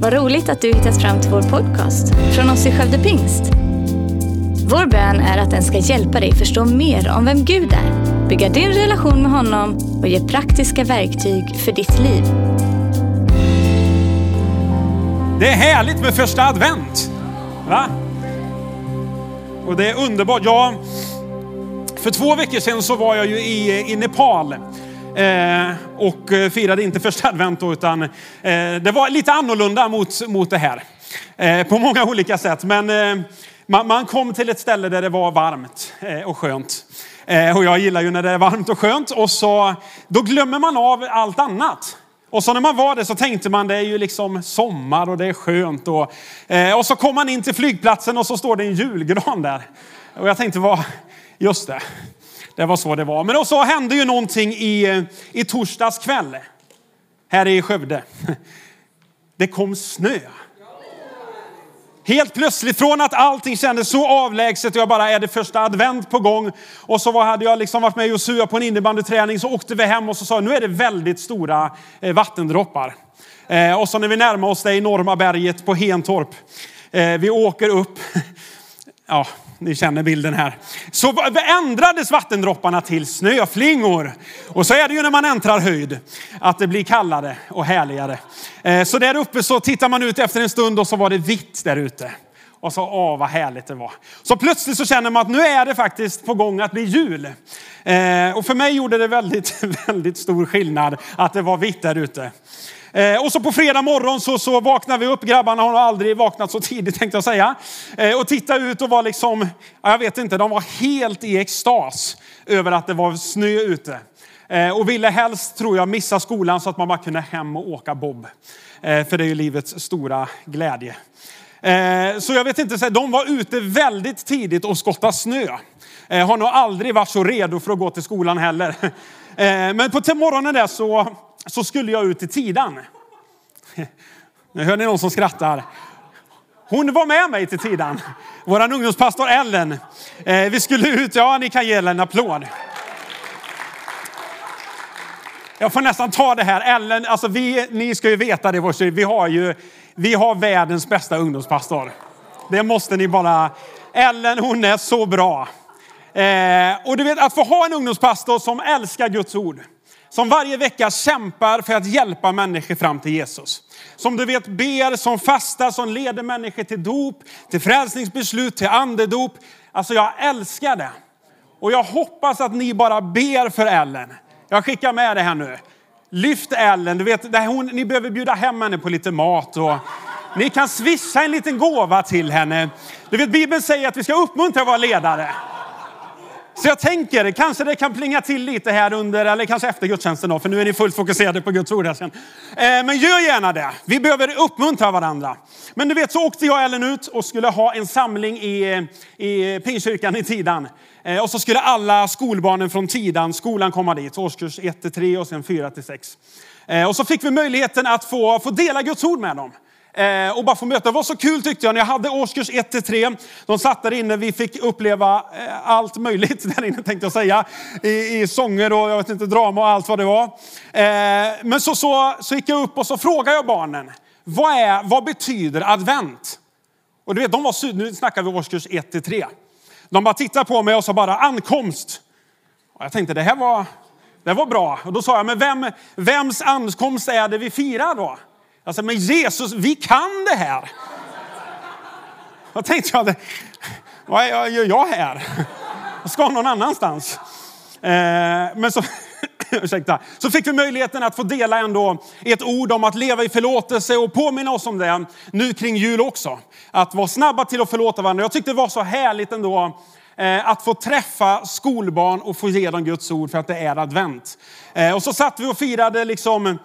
Vad roligt att du hittat fram till vår podcast från oss i Skövde Pingst. Vår bön är att den ska hjälpa dig förstå mer om vem Gud är, bygga din relation med honom och ge praktiska verktyg för ditt liv. Det är härligt med första advent. Va? Och det är underbart. Jag, för två veckor sedan så var jag ju i, i Nepal. Eh, och eh, firade inte första advent då, utan eh, det var lite annorlunda mot, mot det här. Eh, på många olika sätt. Men eh, man, man, kom till ett ställe där det var varmt eh, och skönt. Och jag gillar ju när det är varmt och skönt. Och så, då glömmer man av allt annat. Och så när man var där så tänkte man det är ju liksom sommar och det är skönt. Och, och så kom man in till flygplatsen och så står det en julgran där. Och jag tänkte, vad, just det. Det var så det var. Men så hände ju någonting i, eh, i torsdags kväll. Här i Skövde. Det kom snö. Helt plötsligt, från att allting kändes så avlägset och jag bara, är det första advent på gång? Och så hade jag liksom varit med Josua på en innebandyträning, så åkte vi hem och så sa nu är det väldigt stora eh, vattendroppar. Eh, och så när vi närmar oss det enorma berget på Hentorp, vi åker upp. Ja, ni känner bilden här. Så ändrades vattendropparna till snöflingor. Och så är det ju när man äntrar höjd, att det blir kallare och härligare. Eh, så där uppe så tittar man ut efter en stund och så var det vitt där ute. Och så, åh vad härligt det var. Så plötsligt så känner man att nu är det faktiskt på gång att bli jul. Eh, och för mig gjorde det väldigt, väldigt stor skillnad att det var vitt där ute. Eh, och så på fredag morgon så, så vaknar vi upp. Grabbarna har aldrig vaknat så tidigt tänkte jag säga. Eh, och tittade ut och var liksom, jag vet inte, de var helt i extas över att det var snö ute. Eh, och ville helst, tror jag, missa skolan så att man bara kunde hem och åka bob. Eh, för det är ju livets stora glädje. Eh, så jag vet inte, de var ute väldigt tidigt och skottade snö. Eh, har nog aldrig varit så redo för att gå till skolan heller. Eh, men på morgonen där så så skulle jag ut till Tidan. Nu hör ni någon som skrattar. Hon var med mig till Tidan. Vår ungdomspastor Ellen. Eh, vi skulle ut, ja ni kan ge Ellen en applåd. Jag får nästan ta det här. Ellen, alltså vi, ni ska ju veta det, vi har ju vi har världens bästa ungdomspastor. Det måste ni bara... Ellen hon är så bra. Eh, och du vet att få ha en ungdomspastor som älskar Guds ord som varje vecka kämpar för att hjälpa människor fram till Jesus. Som du vet ber, som fastar, som leder människor till dop, till frälsningsbeslut, till andedop. Alltså jag älskar det. Och jag hoppas att ni bara ber för Ellen. Jag skickar med det här nu. Lyft Ellen, du vet, hon, ni behöver bjuda hem henne på lite mat. Och ni kan swisha en liten gåva till henne. Du vet, Bibeln säger att vi ska uppmuntra våra ledare. Så jag tänker, kanske det kan plinga till lite här under, eller kanske efter gudstjänsten då, för nu är ni fullt fokuserade på Guds ord här sen. Eh, men gör gärna det. Vi behöver uppmuntra varandra. Men du vet, så åkte jag och Ellen ut och skulle ha en samling i, i Pingstkyrkan i Tidan. Eh, och så skulle alla skolbarnen från Tidan, skolan komma dit, årskurs 1 3 och sen 4 6. Eh, och så fick vi möjligheten att få, få dela Guds ord med dem Eh, och bara få möta. Det var så kul tyckte jag när jag hade årskurs 1 till 3. De satt där inne, vi fick uppleva eh, allt möjligt där inne tänkte jag säga. I, I sånger och jag vet inte, drama och allt vad det var. Eh, men så, så, så gick jag upp och så frågade jag barnen, vad, är, vad betyder advent? Och du vet, de var, nu snackar vi årskurs 1 till 3. De bara tittade på mig och sa bara ankomst. Och jag tänkte det här var, det var bra. Och då sa jag, men vem, vems ankomst är det vi firar då? Jag sa, men Jesus, vi kan det här. Då tänkte jag, vad gör jag här? Jag ska någon annanstans. Eh, men så, ursäkta, så fick vi möjligheten att få dela ändå ett ord om att leva i förlåtelse och påminna oss om det nu kring jul också. Att vara snabba till att förlåta varandra. Jag tyckte det var så härligt ändå eh, att få träffa skolbarn och få ge dem Guds ord för att det är advent. Eh, och så satt vi och firade liksom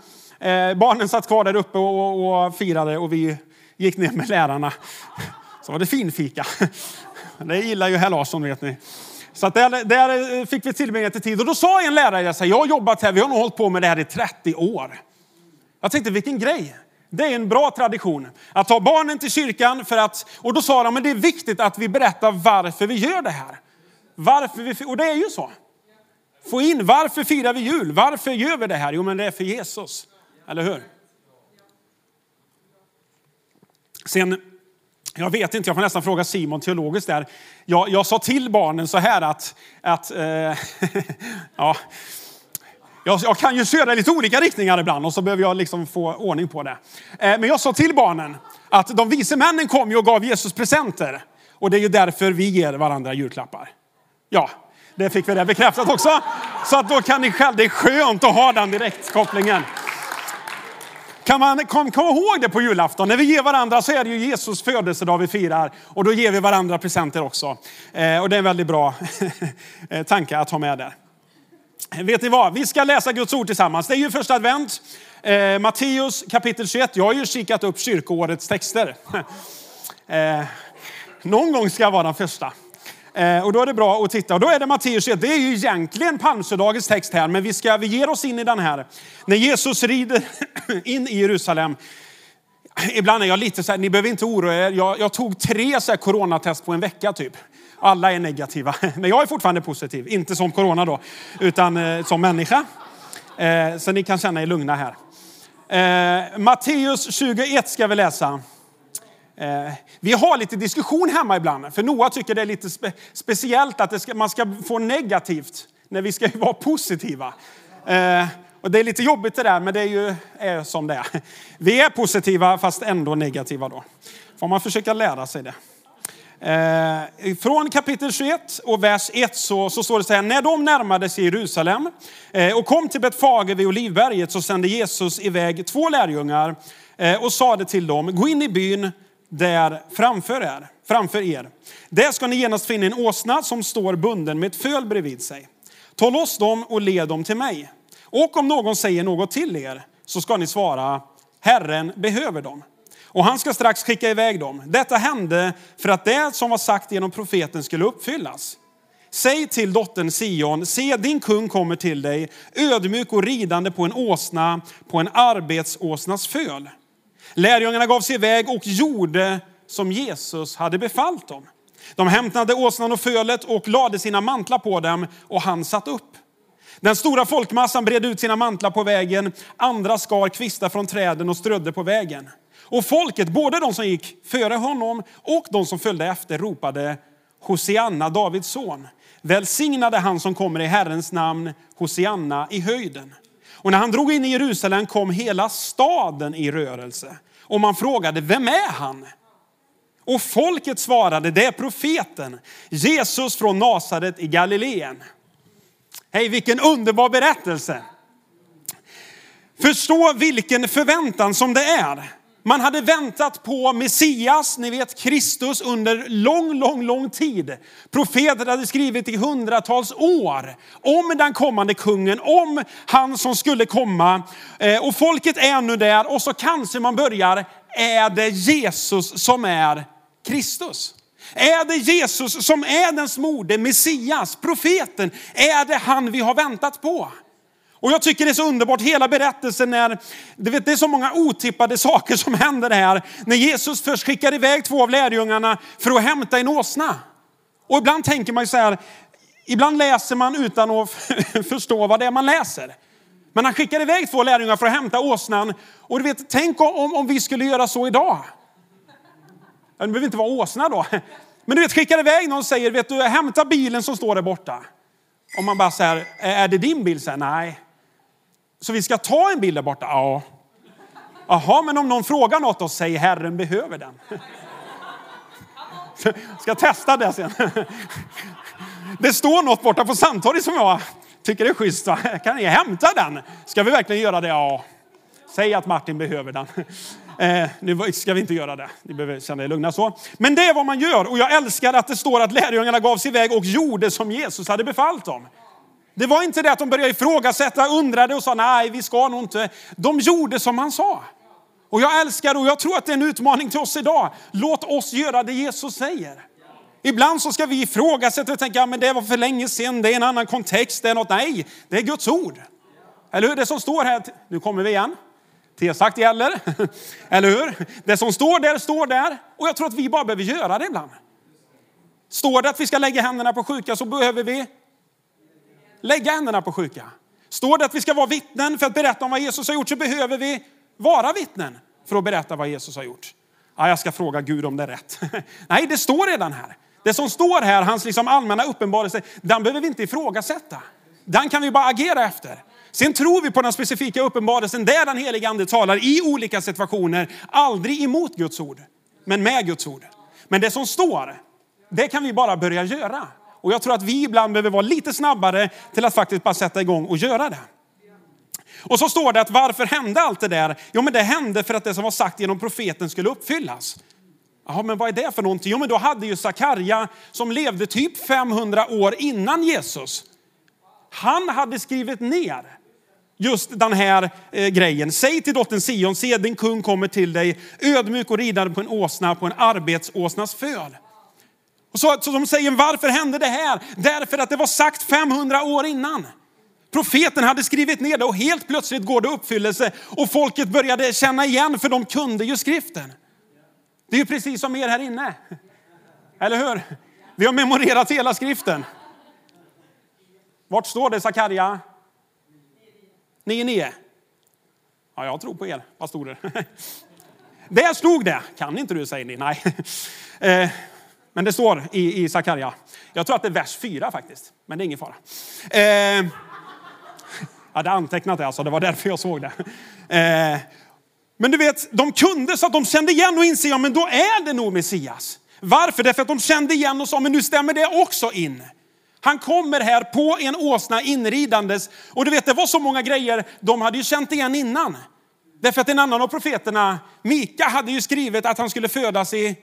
Eh, barnen satt kvar där uppe och, och, firade och vi gick ner med lärarna. Så var det finfika. Det gillar ju herr Larsson vet ni. Så att där, där fick vi tillbringa lite tid. Och då sa en lärare, jag har jobbat här, vi har nog hållit på med det här i 30 år. Jag tänkte vilken grej. Det är en bra tradition. Att ta barnen till kyrkan för att, och då sa de, men det är viktigt att vi berättar varför vi gör det här. Varför vi, och det är ju så. Få in, varför firar vi jul? Varför gör vi det här? Jo men det är för Jesus. Eller hur? Sen, jag vet inte, jag får nästan fråga Simon teologiskt där. Jag, jag sa till barnen så här att, att eh, ja, jag, jag, kan ju köra i lite olika riktningar ibland och så behöver jag liksom få ordning på det. Eh, men jag sa till barnen att de vise männen kom ju och gav Jesus presenter. Och det är ju därför vi ger varandra julklappar. Ja, det fick vi det bekräftat också. Så att då kan ni själv, det är skönt att ha den direktkopplingen. Kan man kom, kom ihåg det på julafton? När vi ger varandra så är det ju Jesus födelsedag vi firar. Och då ger vi varandra presenter också. Eh, och det är en väldigt bra eh, tanke att ha med där. Vet ni vad? Vi ska läsa Guds ord tillsammans. Det är ju första advent. Eh, Matteus kapitel 21. Jag har ju kikat upp kyrkoårets texter. Eh, någon gång ska jag vara den första. Eh, och då är det bra att titta. Och då är det Matteus 21. Det är ju egentligen palmsöndagens text här, men vi, ska, vi ger oss in i den här. När Jesus rider in i Jerusalem. Ibland är jag lite så här, ni behöver inte oroa er. Jag, jag tog tre så här coronatest på en vecka typ. Alla är negativa, men jag är fortfarande positiv. Inte som corona då, utan eh, som människa. Eh, så ni kan känna er lugna här. Eh, Matteus 21 ska vi läsa. Eh, vi har lite diskussion hemma ibland, för Noah tycker det är lite spe speciellt att ska, man ska få negativt när vi ska vara positiva. Eh, och det är lite jobbigt det där, men det är ju är som det är. Vi är positiva fast ändå negativa då. Får man försöka lära sig det. Eh, från kapitel 21 och vers 1 så, så står det så här. När de närmade sig Jerusalem eh, och kom till Betfage vid Olivberget så sände Jesus iväg två lärjungar eh, och sade till dem, gå in i byn där framför er. Framför er. Där ska ni genast finna en åsna som står bunden med ett föl bredvid sig. Ta loss dem och led dem till mig. Och om någon säger något till er så ska ni svara, Herren behöver dem. Och han ska strax skicka iväg dem. Detta hände för att det som var sagt genom profeten skulle uppfyllas. Säg till dottern Sion, se din kung kommer till dig, ödmjuk och ridande på en åsna, på en arbetsåsnas föl. Lärjungarna gav sig iväg och gjorde som Jesus hade befallt dem. De hämtade åsnan och fölet och lade sina mantlar på dem och han satt upp. Den stora folkmassan bredde ut sina mantlar på vägen, andra skar kvistar från träden och strödde på vägen. Och folket, både de som gick före honom och de som följde efter, ropade Hosianna, Davids son. Välsignade han som kommer i Herrens namn, Hosianna i höjden. Och när han drog in i Jerusalem kom hela staden i rörelse. Och man frågade, vem är han? Och folket svarade, det är profeten, Jesus från Nasaret i Galileen. Hej, vilken underbar berättelse. Förstå vilken förväntan som det är. Man hade väntat på Messias, ni vet Kristus, under lång, lång, lång tid. Profeter hade skrivit i hundratals år om den kommande kungen, om han som skulle komma. Eh, och folket är nu där och så kanske man börjar, är det Jesus som är Kristus? Är det Jesus som är den smorde, Messias, profeten? Är det han vi har väntat på? Och jag tycker det är så underbart, hela berättelsen när, du vet, det är så många otippade saker som händer här. När Jesus först skickar iväg två av lärjungarna för att hämta en åsna. Och ibland tänker man ju så här, ibland läser man utan att förstå vad det är man läser. Men han skickar iväg två lärjungar för att hämta åsnan. Och du vet, tänk om, om vi skulle göra så idag. Det behöver inte vara åsna då. Men du vet, skickar iväg någon och säger, vet du, hämta bilen som står där borta. Om man bara säger, är det din bil? Så nej, så vi ska ta en bild där borta? Ja. Jaha, men om någon frågar något och säger Herren behöver den. Ska testa det sen. Det står något borta på Sandtorget som jag tycker är schysst. Kan ni hämta den? Ska vi verkligen göra det? Ja. Säg att Martin behöver den. Eh, nu ska vi inte göra det. Ni behöver känna er lugna så. Men det är vad man gör. Och jag älskar att det står att lärjungarna gav sig iväg och gjorde som Jesus hade befallt dem. Det var inte det att de började ifrågasätta, undrade och sa nej, vi ska nog inte. De gjorde som han sa. Och jag älskar och jag tror att det är en utmaning till oss idag. Låt oss göra det Jesus säger. Ibland så ska vi ifrågasätta och tänka, ja, men det var för länge sedan, det är en annan kontext, det är något. Nej, det är Guds ord. Eller hur? Det som står här, nu kommer vi igen. T-sagt gäller. Eller hur? Det som står där, står där. Och jag tror att vi bara behöver göra det ibland. Står det att vi ska lägga händerna på sjuka så behöver vi lägga händerna på sjuka. Står det att vi ska vara vittnen för att berätta om vad Jesus har gjort så behöver vi vara vittnen för att berätta vad Jesus har gjort. Ja, jag ska fråga Gud om det är rätt. Nej, det står redan här. Det som står här, hans liksom allmänna uppenbarelse, den behöver vi inte ifrågasätta. Den kan vi bara agera efter. Sen tror vi på den specifika uppenbarelsen där den helige ande talar i olika situationer, aldrig emot Guds ord, men med Guds ord. Men det som står, det kan vi bara börja göra. Och jag tror att vi ibland behöver vara lite snabbare till att faktiskt bara sätta igång och göra det. Och så står det att varför hände allt det där? Jo, men det hände för att det som var sagt genom profeten skulle uppfyllas. Jaha, men vad är det för någonting? Jo, men då hade ju Sakarja som levde typ 500 år innan Jesus. Han hade skrivit ner just den här eh, grejen. Säg till dottern Sion, se din kung kommer till dig, ödmjuk och ridande på en åsna, på en arbetsåsnas föl. Och så, så de säger, varför hände det här? Därför att det var sagt 500 år innan. Profeten hade skrivit ner det och helt plötsligt går det uppfyllelse och folket började känna igen för de kunde ju skriften. Det är ju precis som er här inne. Eller hur? Vi har memorerat hela skriften. Vart står det Sakarja? 9.9. Ja, jag tror på er pastorer. Där stod det. Kan inte du säger ni? Nej. Eh, men det står i, i Sakarja. Jag tror att det är vers 4 faktiskt. Men det är ingen fara. Eh, jag hade antecknat det alltså, det var därför jag såg det. Eh, men du vet, de kunde så att de kände igen och inser, ja men då är det nog Messias. Varför? Därför att de kände igen och sa, men nu stämmer det också in. Han kommer här på en åsna inridandes. Och du vet, det var så många grejer de hade ju känt igen innan. Därför att en annan av profeterna, Mika, hade ju skrivit att han skulle födas i,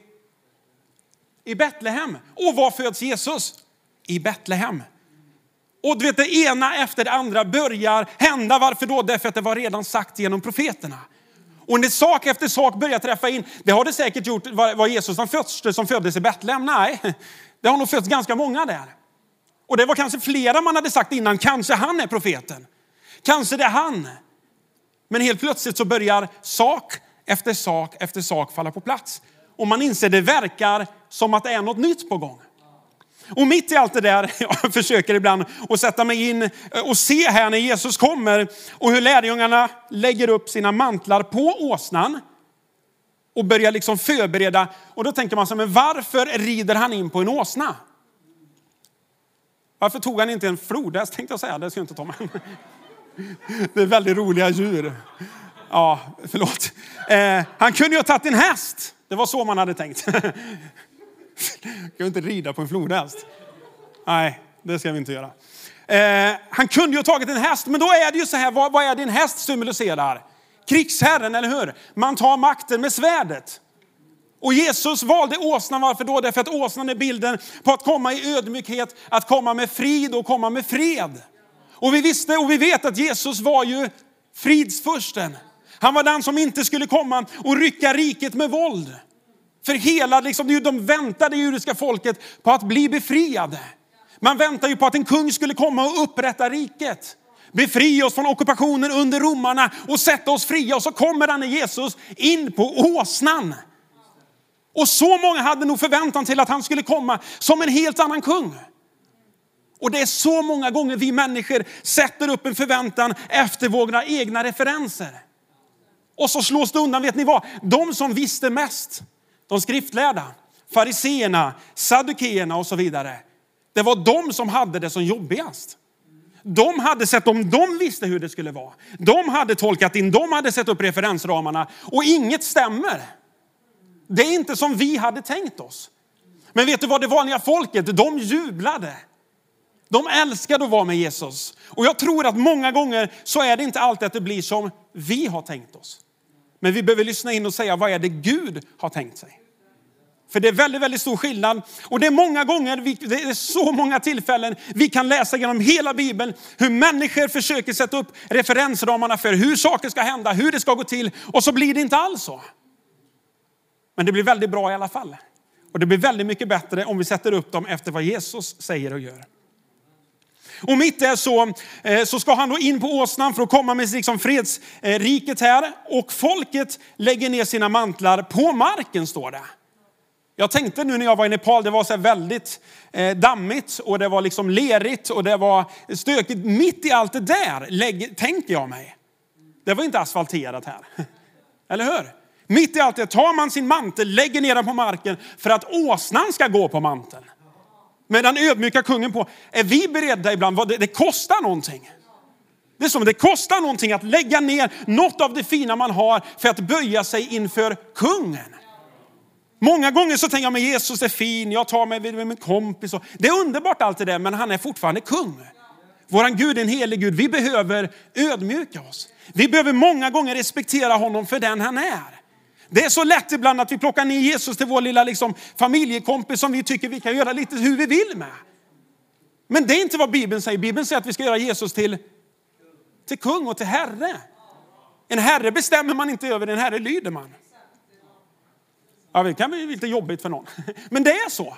i Betlehem. Och var föds Jesus? I Betlehem. Och du vet, det ena efter det andra börjar hända. Varför då? Därför att det var redan sagt genom profeterna. Och när sak efter sak börjar träffa in, det har det säkert gjort, var Jesus den första som föddes i Betlehem? Nej, det har nog fötts ganska många där. Och det var kanske flera man hade sagt innan, kanske han är profeten. Kanske det är han. Men helt plötsligt så börjar sak efter sak efter sak falla på plats. Och man inser det verkar som att det är något nytt på gång. Och mitt i allt det där, jag försöker ibland att sätta mig in eh, och se här när Jesus kommer och hur lärjungarna lägger upp sina mantlar på åsnan och börjar liksom förbereda. Och då tänker man så men varför rider han in på en åsna? Varför tog han inte en flodhäst tänkte jag säga, det ska jag inte ta med. Det är väldigt roliga djur. Ja, förlåt. Eh, han kunde ju ha tagit en häst. Det var så man hade tänkt. Kan vi inte rida på en flodhäst? Nej, det ska vi inte göra. Eh, han kunde ju ha tagit en häst, men då är det ju så här, vad, vad är det en häst symboliserar? Krigsherren, eller hur? Man tar makten med svärdet. Och Jesus valde åsnan, varför då? Därför att åsnan är bilden på att komma i ödmjukhet, att komma med frid och komma med fred. Och vi visste och vi vet att Jesus var ju fridsfursten. Han var den som inte skulle komma och rycka riket med våld. För hela, liksom, de väntade judiska folket på att bli befriade. Man väntade ju på att en kung skulle komma och upprätta riket. Befria oss från ockupationen under romarna och sätta oss fria. Och så kommer denne Jesus in på åsnan. Och så många hade nog förväntan till att han skulle komma som en helt annan kung. Och det är så många gånger vi människor sätter upp en förväntan efter våra egna referenser. Och så slås det undan, vet ni vad? De som visste mest, de skriftlärda, fariseerna, saddukeerna och så vidare. Det var de som hade det som jobbigast. De hade sett om de visste hur det skulle vara. De hade tolkat in, de hade sett upp referensramarna och inget stämmer. Det är inte som vi hade tänkt oss. Men vet du vad det vanliga folket, de jublade. De älskade att vara med Jesus. Och jag tror att många gånger så är det inte alltid att det blir som vi har tänkt oss. Men vi behöver lyssna in och säga, vad är det Gud har tänkt sig? För det är väldigt, väldigt stor skillnad. Och det är många gånger, det är så många tillfällen vi kan läsa genom hela Bibeln hur människor försöker sätta upp referensramarna för hur saker ska hända, hur det ska gå till och så blir det inte alls så. Men det blir väldigt bra i alla fall. Och det blir väldigt mycket bättre om vi sätter upp dem efter vad Jesus säger och gör. Och mitt är så, eh, så ska han då in på åsnan för att komma med liksom fredsriket här. Och folket lägger ner sina mantlar på marken står det. Jag tänkte nu när jag var i Nepal, det var så väldigt eh, dammigt och det var liksom lerigt och det var stökigt. Mitt i allt det där tänker jag mig. Det var inte asfalterat här. Eller hur? Mitt i allt det tar man sin mantel, lägger ner den på marken för att åsnan ska gå på manteln. Med den ödmjuka kungen på. Är vi beredda ibland, det, det kostar någonting. Det är som det kostar någonting att lägga ner något av det fina man har för att böja sig inför kungen. Många gånger så tänker jag, men Jesus är fin, jag tar mig med min kompis. Det är underbart allt det där, men han är fortfarande kung. Våran Gud är en helig Gud. Vi behöver ödmjuka oss. Vi behöver många gånger respektera honom för den han är. Det är så lätt ibland att vi plockar ner Jesus till vår lilla liksom, familjekompis som vi tycker vi kan göra lite hur vi vill med. Men det är inte vad Bibeln säger. Bibeln säger att vi ska göra Jesus till, till kung och till herre. En herre bestämmer man inte över, en herre lyder man. Ja, det kan bli lite jobbigt för någon. Men det är så.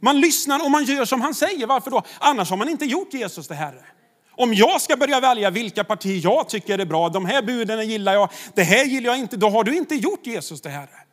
Man lyssnar och man gör som han säger. Varför då? Annars har man inte gjort Jesus till Herre. Om jag ska börja välja vilka partier jag tycker är bra, de här buden gillar jag, det här gillar jag inte, då har du inte gjort Jesus till Herre.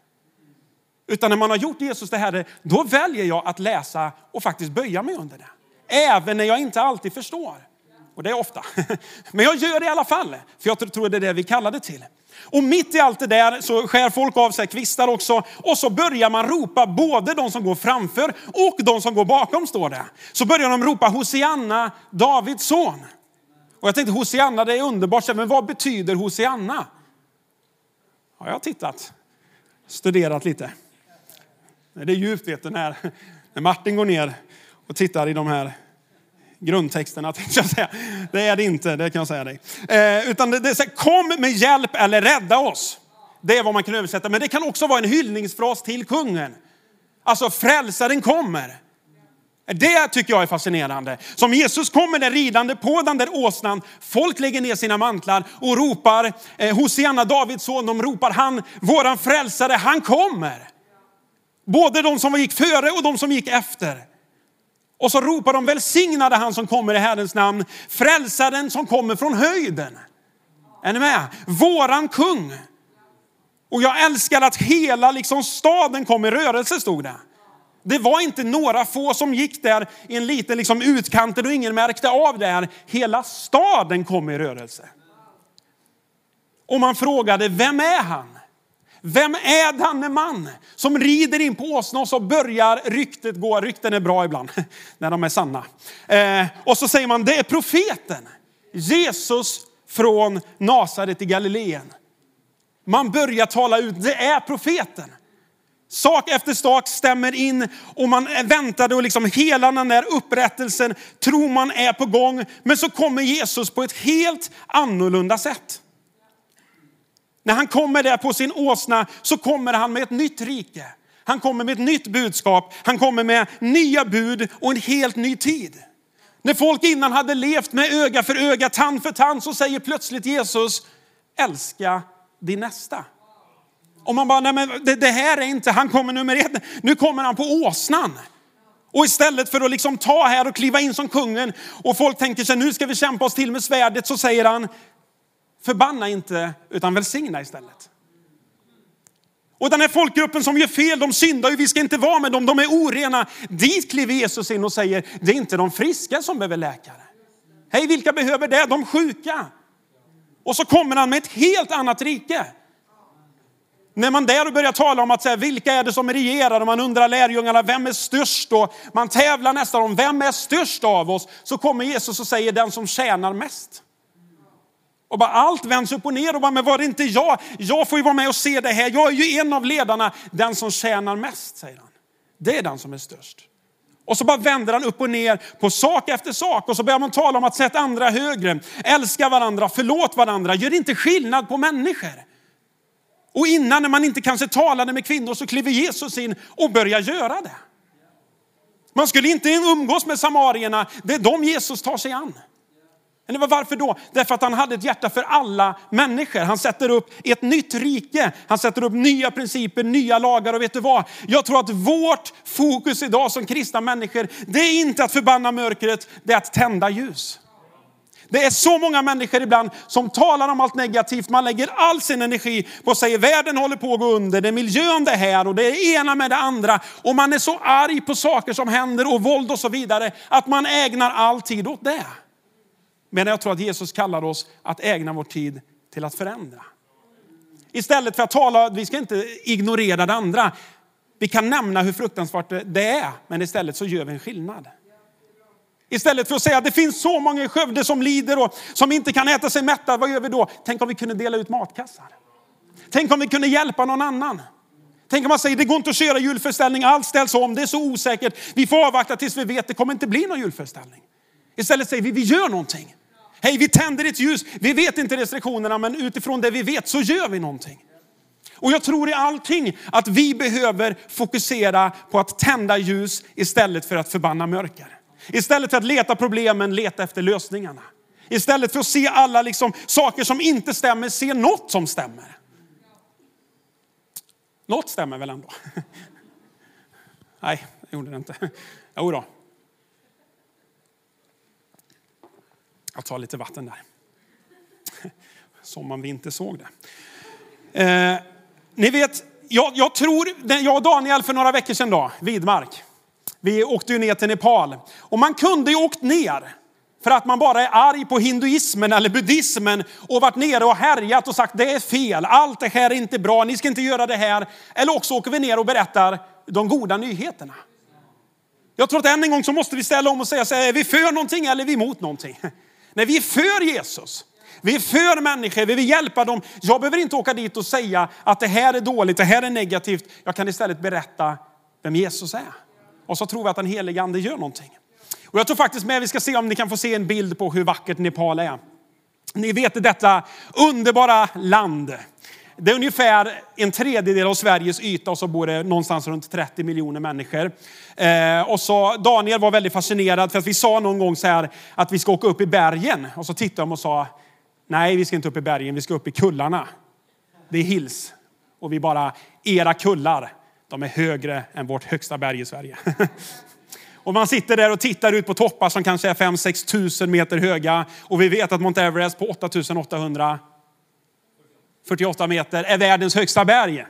Utan när man har gjort Jesus till Herre, då väljer jag att läsa och faktiskt böja mig under det. Även när jag inte alltid förstår. Och det är ofta. Men jag gör det i alla fall, för jag tror det är det vi kallar det till. Och mitt i allt det där så skär folk av sig kvistar också och så börjar man ropa, både de som går framför och de som går bakom står det. Så börjar de ropa Hosianna, Davids son. Och jag tänkte Hosianna, det är underbart, men vad betyder Hosianna? Ja, jag har tittat, studerat lite. Det är djupt vet du, när, när Martin går ner och tittar i de här grundtexterna tänkte jag säga. Det är det inte, det kan jag säga dig. Eh, utan det, det är så här, kom med hjälp eller rädda oss. Det är vad man kan översätta. Men det kan också vara en hyllningsfras till kungen. Alltså frälsaren kommer. Det tycker jag är fascinerande. Som Jesus kommer där ridande på den där åsnan. Folk lägger ner sina mantlar och ropar, eh, Hosianna Davids son, de ropar han, våran frälsare, han kommer. Både de som gick före och de som gick efter. Och så ropar de välsignade han som kommer i Herrens namn, frälsaren som kommer från höjden. Är ni med? Våran kung. Och jag älskar att hela liksom staden kom i rörelse stod det. Det var inte några få som gick där i en liten liksom utkanten och ingen märkte av det här. Hela staden kom i rörelse. Och man frågade, vem är han? Vem är denne man som rider in på åsna och så börjar ryktet gå. Rykten är bra ibland när de är sanna. Eh, och så säger man det är profeten Jesus från Nasaret i Galileen. Man börjar tala ut, det är profeten. Sak efter sak stämmer in och man väntade och liksom hela den där upprättelsen tror man är på gång. Men så kommer Jesus på ett helt annorlunda sätt. När han kommer där på sin åsna så kommer han med ett nytt rike. Han kommer med ett nytt budskap. Han kommer med nya bud och en helt ny tid. När folk innan hade levt med öga för öga, tand för tand, så säger plötsligt Jesus, älska din nästa. Och man bara, nej men det, det här är inte, han kommer nummer ett, nu kommer han på åsnan. Och istället för att liksom ta här och kliva in som kungen och folk tänker sig nu ska vi kämpa oss till med svärdet så säger han Förbanna inte, utan välsigna istället. Och den här folkgruppen som gör fel, de syndar ju, vi ska inte vara med dem, de är orena. Dit kliver Jesus in och säger, det är inte de friska som behöver läkare. Hej, vilka behöver det? De sjuka. Och så kommer han med ett helt annat rike. När man där börjar tala om att säga, vilka är det som regerar och man undrar lärjungarna, vem är störst Och Man tävlar nästan om vem är störst av oss? Så kommer Jesus och säger den som tjänar mest. Och bara allt vänds upp och ner och bara, men var det inte jag? Jag får ju vara med och se det här. Jag är ju en av ledarna. Den som tjänar mest, säger han. Det är den som är störst. Och så bara vänder han upp och ner på sak efter sak och så börjar man tala om att sätta andra högre, älska varandra, förlåt varandra, gör inte skillnad på människor. Och innan när man inte kanske talade med kvinnor så kliver Jesus in och börjar göra det. Man skulle inte umgås med samarierna, det är de Jesus tar sig an. Eller varför då? Därför att han hade ett hjärta för alla människor. Han sätter upp ett nytt rike. Han sätter upp nya principer, nya lagar. Och vet du vad? Jag tror att vårt fokus idag som kristna människor, det är inte att förbanna mörkret, det är att tända ljus. Det är så många människor ibland som talar om allt negativt. Man lägger all sin energi på att säga världen håller på att gå under, det är miljön det här och det är det ena med det andra. Och man är så arg på saker som händer och våld och så vidare att man ägnar all tid åt det. Men jag tror att Jesus kallar oss att ägna vår tid till att förändra. Istället för att tala, vi ska inte ignorera det andra. Vi kan nämna hur fruktansvärt det är, men istället så gör vi en skillnad. Istället för att säga att det finns så många i Skövde som lider och som inte kan äta sig mätta, vad gör vi då? Tänk om vi kunde dela ut matkassar. Tänk om vi kunde hjälpa någon annan. Tänk om man säger det går inte att köra julföreställning, allt ställs om, det är så osäkert. Vi får avvakta tills vi vet det kommer inte bli någon julföreställning. Istället säger vi, vi gör någonting. Hej, vi tänder ett ljus. Vi vet inte restriktionerna, men utifrån det vi vet så gör vi någonting. Och jag tror i allting att vi behöver fokusera på att tända ljus istället för att förbanna mörker. Istället för att leta problemen, leta efter lösningarna. Istället för att se alla liksom saker som inte stämmer, se något som stämmer. Något stämmer väl ändå? Nej, det gjorde det inte. Jo då. Jag tar lite vatten där. Som om vi inte såg det. Eh, ni vet, jag, jag, tror, jag och Daniel för några veckor sedan då, Vidmark. Vi åkte ju ner till Nepal. Och man kunde ju åkt ner för att man bara är arg på hinduismen eller buddhismen och varit nere och härjat och sagt det är fel, allt det här är inte bra, ni ska inte göra det här. Eller också åker vi ner och berättar de goda nyheterna. Jag tror att än en gång så måste vi ställa om och säga så här, är vi för någonting eller är vi emot någonting? Nej, vi är för Jesus. Vi är för människor, vi vill hjälpa dem. Jag behöver inte åka dit och säga att det här är dåligt, det här är negativt. Jag kan istället berätta vem Jesus är. Och så tror vi att den helige ande gör någonting. Och jag tror faktiskt med, vi ska se om ni kan få se en bild på hur vackert Nepal är. Ni vet detta underbara land. Det är ungefär en tredjedel av Sveriges yta och så bor det någonstans runt 30 miljoner människor. Eh, och så Daniel var väldigt fascinerad för att vi sa någon gång så här att vi ska åka upp i bergen. Och så tittade de och sa, nej vi ska inte upp i bergen, vi ska upp i kullarna. Det är hills. Och vi bara, era kullar, de är högre än vårt högsta berg i Sverige. Och man sitter där och tittar ut på toppar som kanske är 5-6 tusen meter höga. Och vi vet att Mount Everest på 48 meter är världens högsta berg.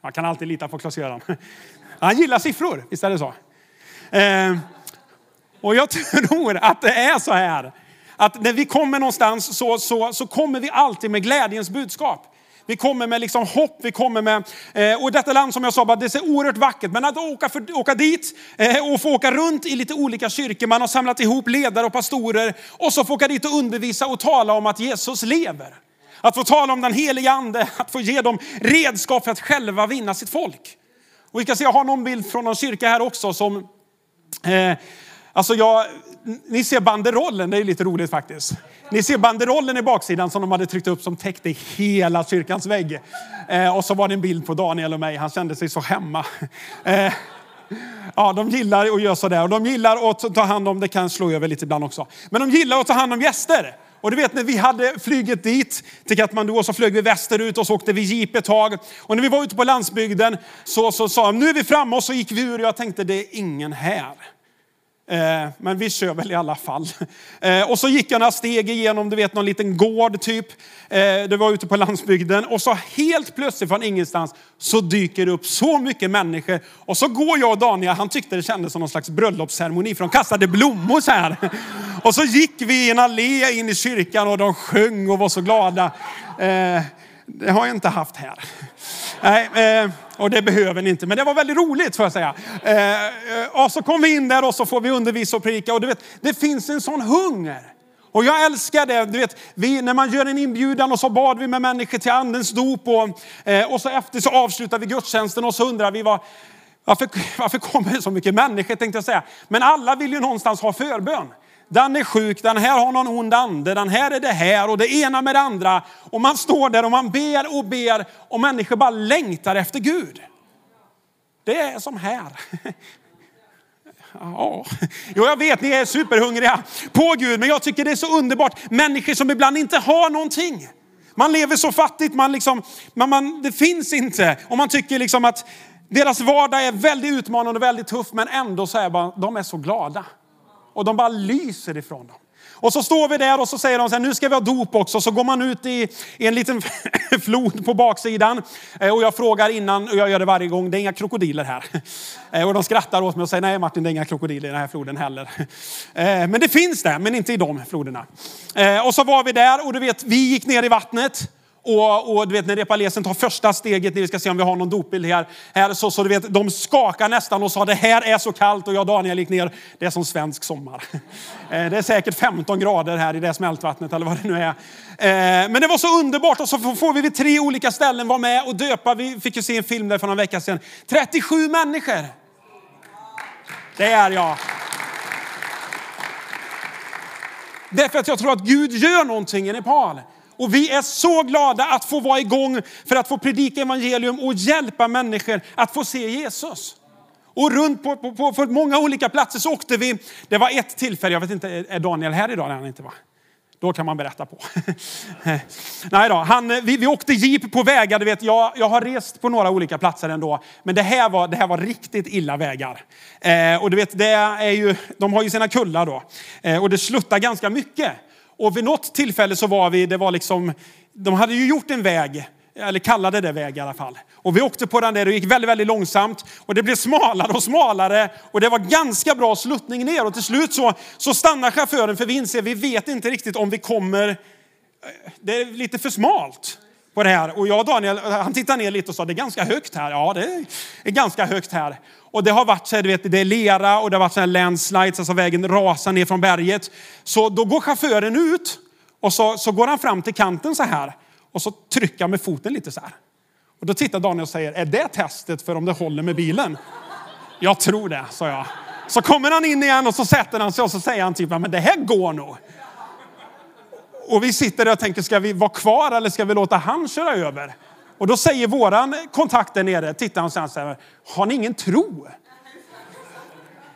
Man kan alltid lita på Klas-Göran. Han gillar siffror, visst är det så? Eh, och jag tror att det är så här. Att när vi kommer någonstans så, så, så kommer vi alltid med glädjens budskap. Vi kommer med liksom hopp, vi kommer med, eh, och detta land som jag sa, bara, det ser oerhört vackert. Men att åka, för, åka dit eh, och få åka runt i lite olika kyrkor, man har samlat ihop ledare och pastorer och så få åka dit och undervisa och tala om att Jesus lever. Att få tala om den heliga ande, att få ge dem redskap för att själva vinna sitt folk. Och vi ska se, jag har någon bild från någon kyrka här också som, eh, alltså jag, ni ser banderollen, det är lite roligt faktiskt. Ni ser banderollen i baksidan som de hade tryckt upp som täckte hela kyrkans vägg. Eh, och så var det en bild på Daniel och mig, han kände sig så hemma. Eh, ja, de gillar att göra sådär och de gillar att ta hand om, det kan slå över lite ibland också. Men de gillar att ta hand om gäster. Och du vet när vi hade flyget dit till Katmandu och så flög vi västerut och så åkte vi jeep ett tag. Och när vi var ute på landsbygden så sa de, nu är vi framme och så gick vi ur och jag tänkte det är ingen här. Eh, men vi kör väl i alla fall. Eh, och så gick jag några steg igenom, du vet någon liten gård typ. Eh, det var ute på landsbygden och så helt plötsligt från ingenstans så dyker det upp så mycket människor. Och så går jag och Daniel, han tyckte det kändes som någon slags bröllopsceremoni för de kastade blommor så här. Och så gick vi i en allé in i kyrkan och de sjöng och var så glada. Det har jag inte haft här. Nej, eh, och det behöver ni inte, men det var väldigt roligt får jag säga. Eh, och så kom vi in där och så får vi undervisa och predika och du vet, det finns en sån hunger. Och jag älskar det. Du vet, vi, när man gör en inbjudan och så bad vi med människor till andens dop och, eh, och så efter så avslutar vi gudstjänsten och så undrar vi var, varför, varför kommer det så mycket människor tänkte jag säga. Men alla vill ju någonstans ha förbön. Den är sjuk, den här har någon ond ande, den här är det här och det ena med det andra. Och man står där och man ber och ber och människor bara längtar efter Gud. Det är som här. Ja, jo, jag vet, ni är superhungriga på Gud, men jag tycker det är så underbart. Människor som ibland inte har någonting. Man lever så fattigt, man liksom, man, man, det finns inte. Och man tycker liksom att deras vardag är väldigt utmanande och väldigt tuff, men ändå så är bara, de är så glada. Och de bara lyser ifrån dem. Och så står vi där och så säger de så här, nu ska vi ha dop också. Så går man ut i, i en liten flod på baksidan. Eh, och jag frågar innan, och jag gör det varje gång, det är inga krokodiler här. Eh, och de skrattar åt mig och säger, nej Martin det är inga krokodiler i den här floden heller. Eh, men det finns det, men inte i de floderna. Och så var vi där och du vet, vi gick ner i vattnet. Och, och du vet när repalesen tar första steget, vi ska se om vi har någon dopbild här, här så, så du vet, de skakar nästan och sa det här är så kallt och jag och Daniel gick ner, det är som svensk sommar. Eh, det är säkert 15 grader här i det smältvattnet eller vad det nu är. Eh, men det var så underbart och så får vi vid tre olika ställen vara med och döpa. Vi fick ju se en film där för någon vecka sedan. 37 människor. Det är jag. Därför att jag tror att Gud gör någonting i Nepal. Och vi är så glada att få vara igång för att få predika evangelium och hjälpa människor att få se Jesus. Och runt på, på, på, på många olika platser så åkte vi. Det var ett tillfälle, jag vet inte, är Daniel här idag? Nej, han inte va? Då kan man berätta på. Nej då, han, vi, vi åkte jeep på vägar. Du vet, jag, jag har rest på några olika platser ändå. Men det här var, det här var riktigt illa vägar. Eh, och du vet, det är ju, de har ju sina kullar då. Eh, och det sluttar ganska mycket. Och vid något tillfälle så var vi, det var liksom, de hade ju gjort en väg eller kallade det väg i alla fall. Och vi åkte på den där och gick väldigt, väldigt långsamt. Och det blev smalare och smalare och det var ganska bra sluttning ner. Och till slut så, så stannar chauffören för vi inser, vi vet inte riktigt om vi kommer, eh, det är lite för smalt på det här. Och jag och Daniel, han tittade ner lite och sa, det är ganska högt här. Ja, det är ganska högt här. Och det har varit så här, du vet, det är lera och det har varit så här landslides, alltså vägen rasar ner från berget. Så då går chauffören ut och så, så går han fram till kanten så här och så trycker han med foten lite så här. Och då tittar Daniel och säger, är det testet för om det håller med bilen? Jag tror det, sa jag. Så kommer han in igen och så sätter han sig och så säger han typ, men det här går nog. Och vi sitter där och tänker, ska vi vara kvar eller ska vi låta han köra över? Och då säger våran kontakt där nere, tittar han så här, har ni ingen tro?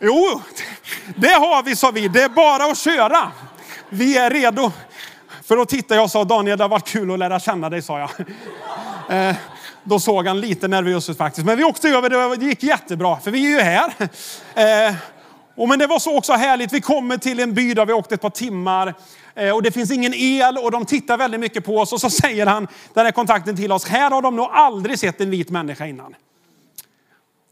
Jo, det har vi, sa vi. Det är bara att köra. Vi är redo. För då tittade jag och sa, Daniel det har varit kul att lära känna dig, sa jag. Eh, då såg han lite nervös ut faktiskt. Men vi åkte över, det gick jättebra, för vi är ju här. Eh, och men det var så också härligt, vi kommer till en by där vi åkte ett par timmar eh, och det finns ingen el och de tittar väldigt mycket på oss och så säger han, den här kontakten till oss, här har de nog aldrig sett en vit människa innan.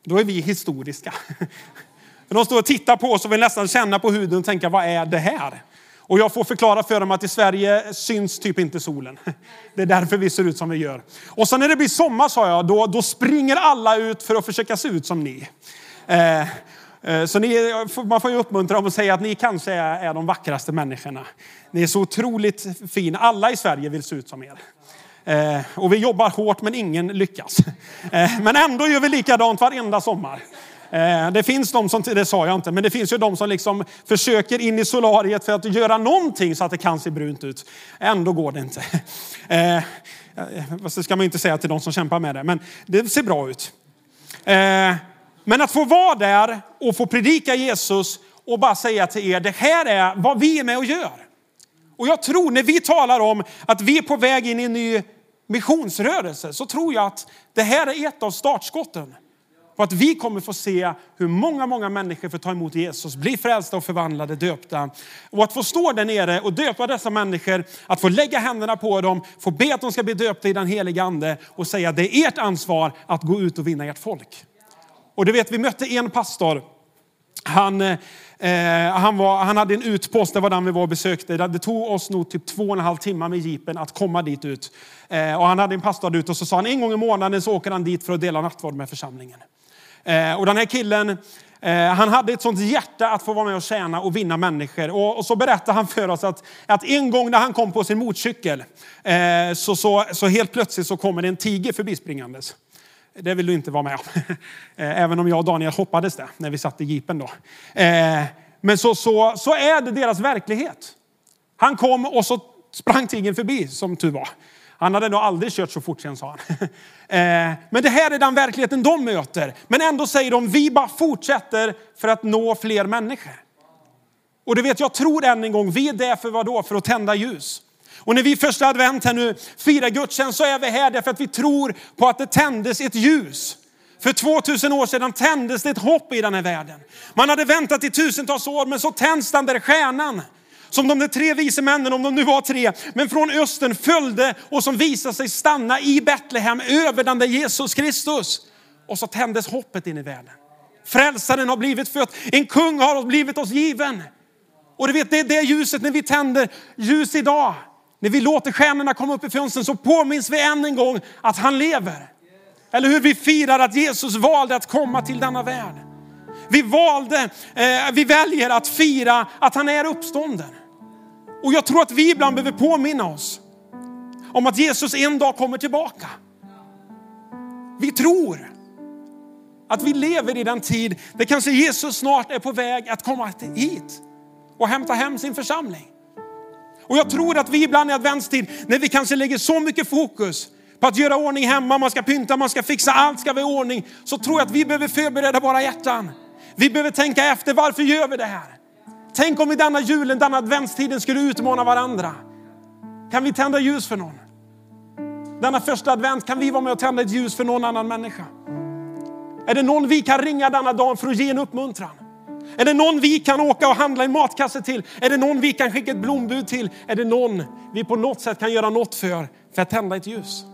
Då är vi historiska. De står och tittar på oss och vill nästan känna på huden och tänka, vad är det här? Och jag får förklara för dem att i Sverige syns typ inte solen. Det är därför vi ser ut som vi gör. Och sen när det blir sommar sa jag, då, då springer alla ut för att försöka se ut som ni. Eh Eh, så ni, man får ju uppmuntra dem och säga att ni kanske är, är de vackraste människorna. Ni är så otroligt fina. Alla i Sverige vill se ut som er. Eh, och vi jobbar hårt men ingen lyckas. Eh, men ändå gör vi likadant varenda sommar. Eh, det finns de som, det sa jag inte, men det finns ju de som liksom försöker in i solariet för att göra någonting så att det kan se brunt ut. Ändå går det inte. Eh, eh, det ska man inte säga till de som kämpar med det, men det ser bra ut. Men att få vara där och få predika Jesus och bara säga till er, det här är vad vi är med och gör. Och jag tror när vi talar om att vi är på väg in i en ny missionsrörelse så tror jag att det här är ett av startskotten. Och att vi kommer få se hur många, många människor får ta emot Jesus, bli frälsta och förvandlade, döpta. Och att få stå där nere och döpa dessa människor, att få lägga händerna på dem, få be att de ska bli döpta i den heliga ande och säga att det är ert ansvar att gå ut och vinna ert folk. Och du vet, vi mötte en pastor. Han, eh, han, var, han hade en utpost, det var den vi var och besökte. Det tog oss nog typ två och en halv timme med jeepen att komma dit ut. Eh, och han hade en pastor ut och så sa han en gång i månaden så åker han dit för att dela nattvard med församlingen. Eh, och den här killen, eh, han hade ett sånt hjärta att få vara med och tjäna och vinna människor. Och, så berättade han för oss att, att en gång när han kom på sin motorcykel eh, så, så, så helt plötsligt så kommer det en tiger förbispringandes. Det vill du inte vara med om. Eh, även om jag och Daniel hoppades det när vi satt i jeepen då. Eh, men så, så, så är det deras verklighet. Han kom och så sprang tigern förbi som tur var. Han hade nog aldrig kört så fort sen sa han. Eh, men det här är den verkligheten de möter. Men ändå säger de, vi bara fortsätter för att nå fler människor. Och du vet, jag tror än en gång, vi är där för vad då? För att tända ljus. Och när vi första advent här nu firar gudstjänst så är vi här därför att vi tror på att det tändes ett ljus. För 2000 år sedan tändes det ett hopp i den här världen. Man hade väntat i tusentals år men så tänds den där stjärnan. Som de där tre vise männen, om de nu var tre, men från östern följde och som visade sig stanna i Betlehem över den där Jesus Kristus. Och så tändes hoppet in i världen. Frälsaren har blivit född, en kung har blivit oss given. Och du vet, det är det ljuset när vi tänder ljus idag. När vi låter stjärnorna komma upp i fönstren så påminns vi än en gång att han lever. Eller hur vi firar att Jesus valde att komma till denna värld. Vi valde, eh, vi väljer att fira att han är uppstånden. Och jag tror att vi ibland behöver påminna oss om att Jesus en dag kommer tillbaka. Vi tror att vi lever i den tid där kanske Jesus snart är på väg att komma hit och hämta hem sin församling. Och jag tror att vi ibland i adventstid, när vi kanske lägger så mycket fokus på att göra ordning hemma, man ska pynta, man ska fixa, allt ska vara i ordning. Så tror jag att vi behöver förbereda våra hjärtan. Vi behöver tänka efter, varför gör vi det här? Tänk om vi denna julen, denna adventstiden skulle utmana varandra. Kan vi tända ljus för någon? Denna första advent kan vi vara med och tända ett ljus för någon annan människa. Är det någon vi kan ringa denna dag för att ge en uppmuntran? Är det någon vi kan åka och handla en matkasse till? Är det någon vi kan skicka ett blombud till? Är det någon vi på något sätt kan göra något för, för att tända ett ljus?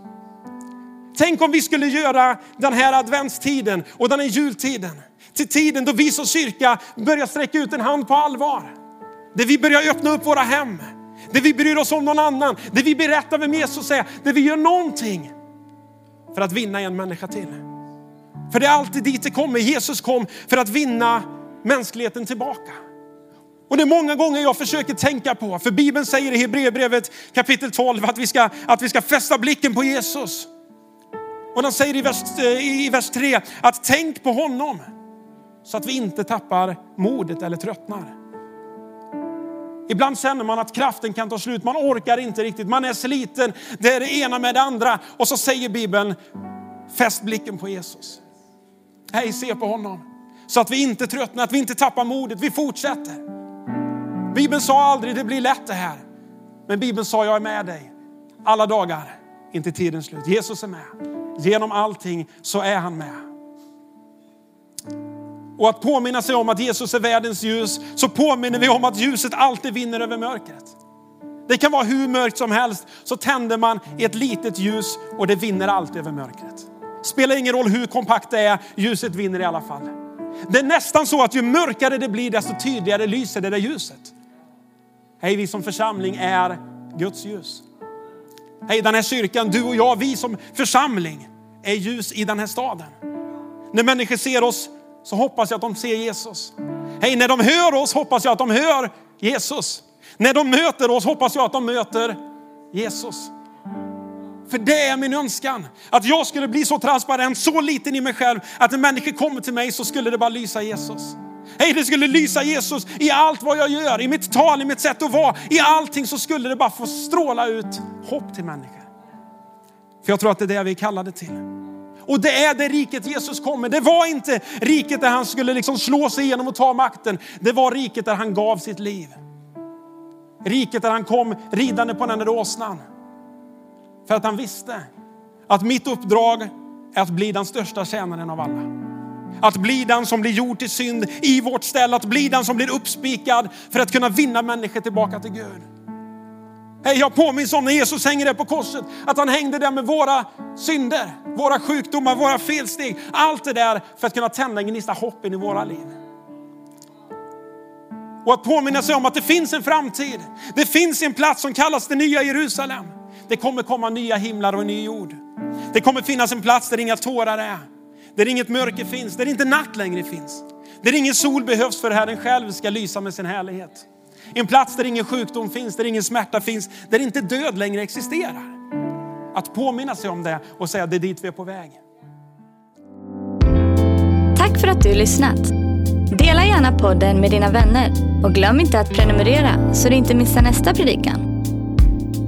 Tänk om vi skulle göra den här adventstiden och den här jultiden till tiden då vi som kyrka börjar sträcka ut en hand på allvar. Där vi börjar öppna upp våra hem, där vi bryr oss om någon annan, där vi berättar vem Jesus är, där vi gör någonting för att vinna en människa till. För det är alltid dit det kommer. Jesus kom för att vinna mänskligheten tillbaka. Och det är många gånger jag försöker tänka på, för Bibeln säger i Hebreerbrevet kapitel 12 att vi, ska, att vi ska fästa blicken på Jesus. Och den säger i vers, eh, i vers 3 att tänk på honom så att vi inte tappar modet eller tröttnar. Ibland känner man att kraften kan ta slut, man orkar inte riktigt, man är sliten, det är det ena med det andra. Och så säger Bibeln, fäst blicken på Jesus. Hej, se på honom. Så att vi inte tröttnar, att vi inte tappar modet, vi fortsätter. Bibeln sa aldrig det blir lätt det här. Men Bibeln sa jag är med dig alla dagar, inte tidens slut. Jesus är med. Genom allting så är han med. Och att påminna sig om att Jesus är världens ljus, så påminner vi om att ljuset alltid vinner över mörkret. Det kan vara hur mörkt som helst, så tänder man ett litet ljus och det vinner alltid över mörkret. Spelar ingen roll hur kompakt det är, ljuset vinner i alla fall. Det är nästan så att ju mörkare det blir, desto tydligare lyser det där ljuset. Hej, vi som församling är Guds ljus. Hej, den här kyrkan, du och jag, vi som församling är ljus i den här staden. När människor ser oss så hoppas jag att de ser Jesus. Hej, när de hör oss hoppas jag att de hör Jesus. När de möter oss hoppas jag att de möter Jesus. För det är min önskan. Att jag skulle bli så transparent, så liten i mig själv, att när människor kommer till mig så skulle det bara lysa Jesus. Hej, det skulle lysa Jesus i allt vad jag gör, i mitt tal, i mitt sätt att vara, i allting så skulle det bara få stråla ut hopp till människor. För jag tror att det är det vi är kallade till. Och det är det riket Jesus kommer. Det var inte riket där han skulle liksom slå sig igenom och ta makten. Det var riket där han gav sitt liv. Riket där han kom ridande på den där åsnan. För att han visste att mitt uppdrag är att bli den största tjänaren av alla. Att bli den som blir gjord till synd i vårt ställe, att bli den som blir uppspikad för att kunna vinna människor tillbaka till Gud. Hey, jag påminns om när Jesus hänger där på korset, att han hängde där med våra synder, våra sjukdomar, våra felsteg. Allt det där för att kunna tända en gnista hopp in i våra liv. Och att påminna sig om att det finns en framtid. Det finns en plats som kallas det nya Jerusalem. Det kommer komma nya himlar och en ny jord. Det kommer finnas en plats där inga tårar är, där inget mörker finns, där inte natt längre finns. Där ingen sol behövs för Herren själv ska lysa med sin härlighet. En plats där ingen sjukdom finns, där ingen smärta finns, där inte död längre existerar. Att påminna sig om det och säga det är dit vi är på väg. Tack för att du lyssnat. Dela gärna podden med dina vänner och glöm inte att prenumerera så du inte missar nästa predikan.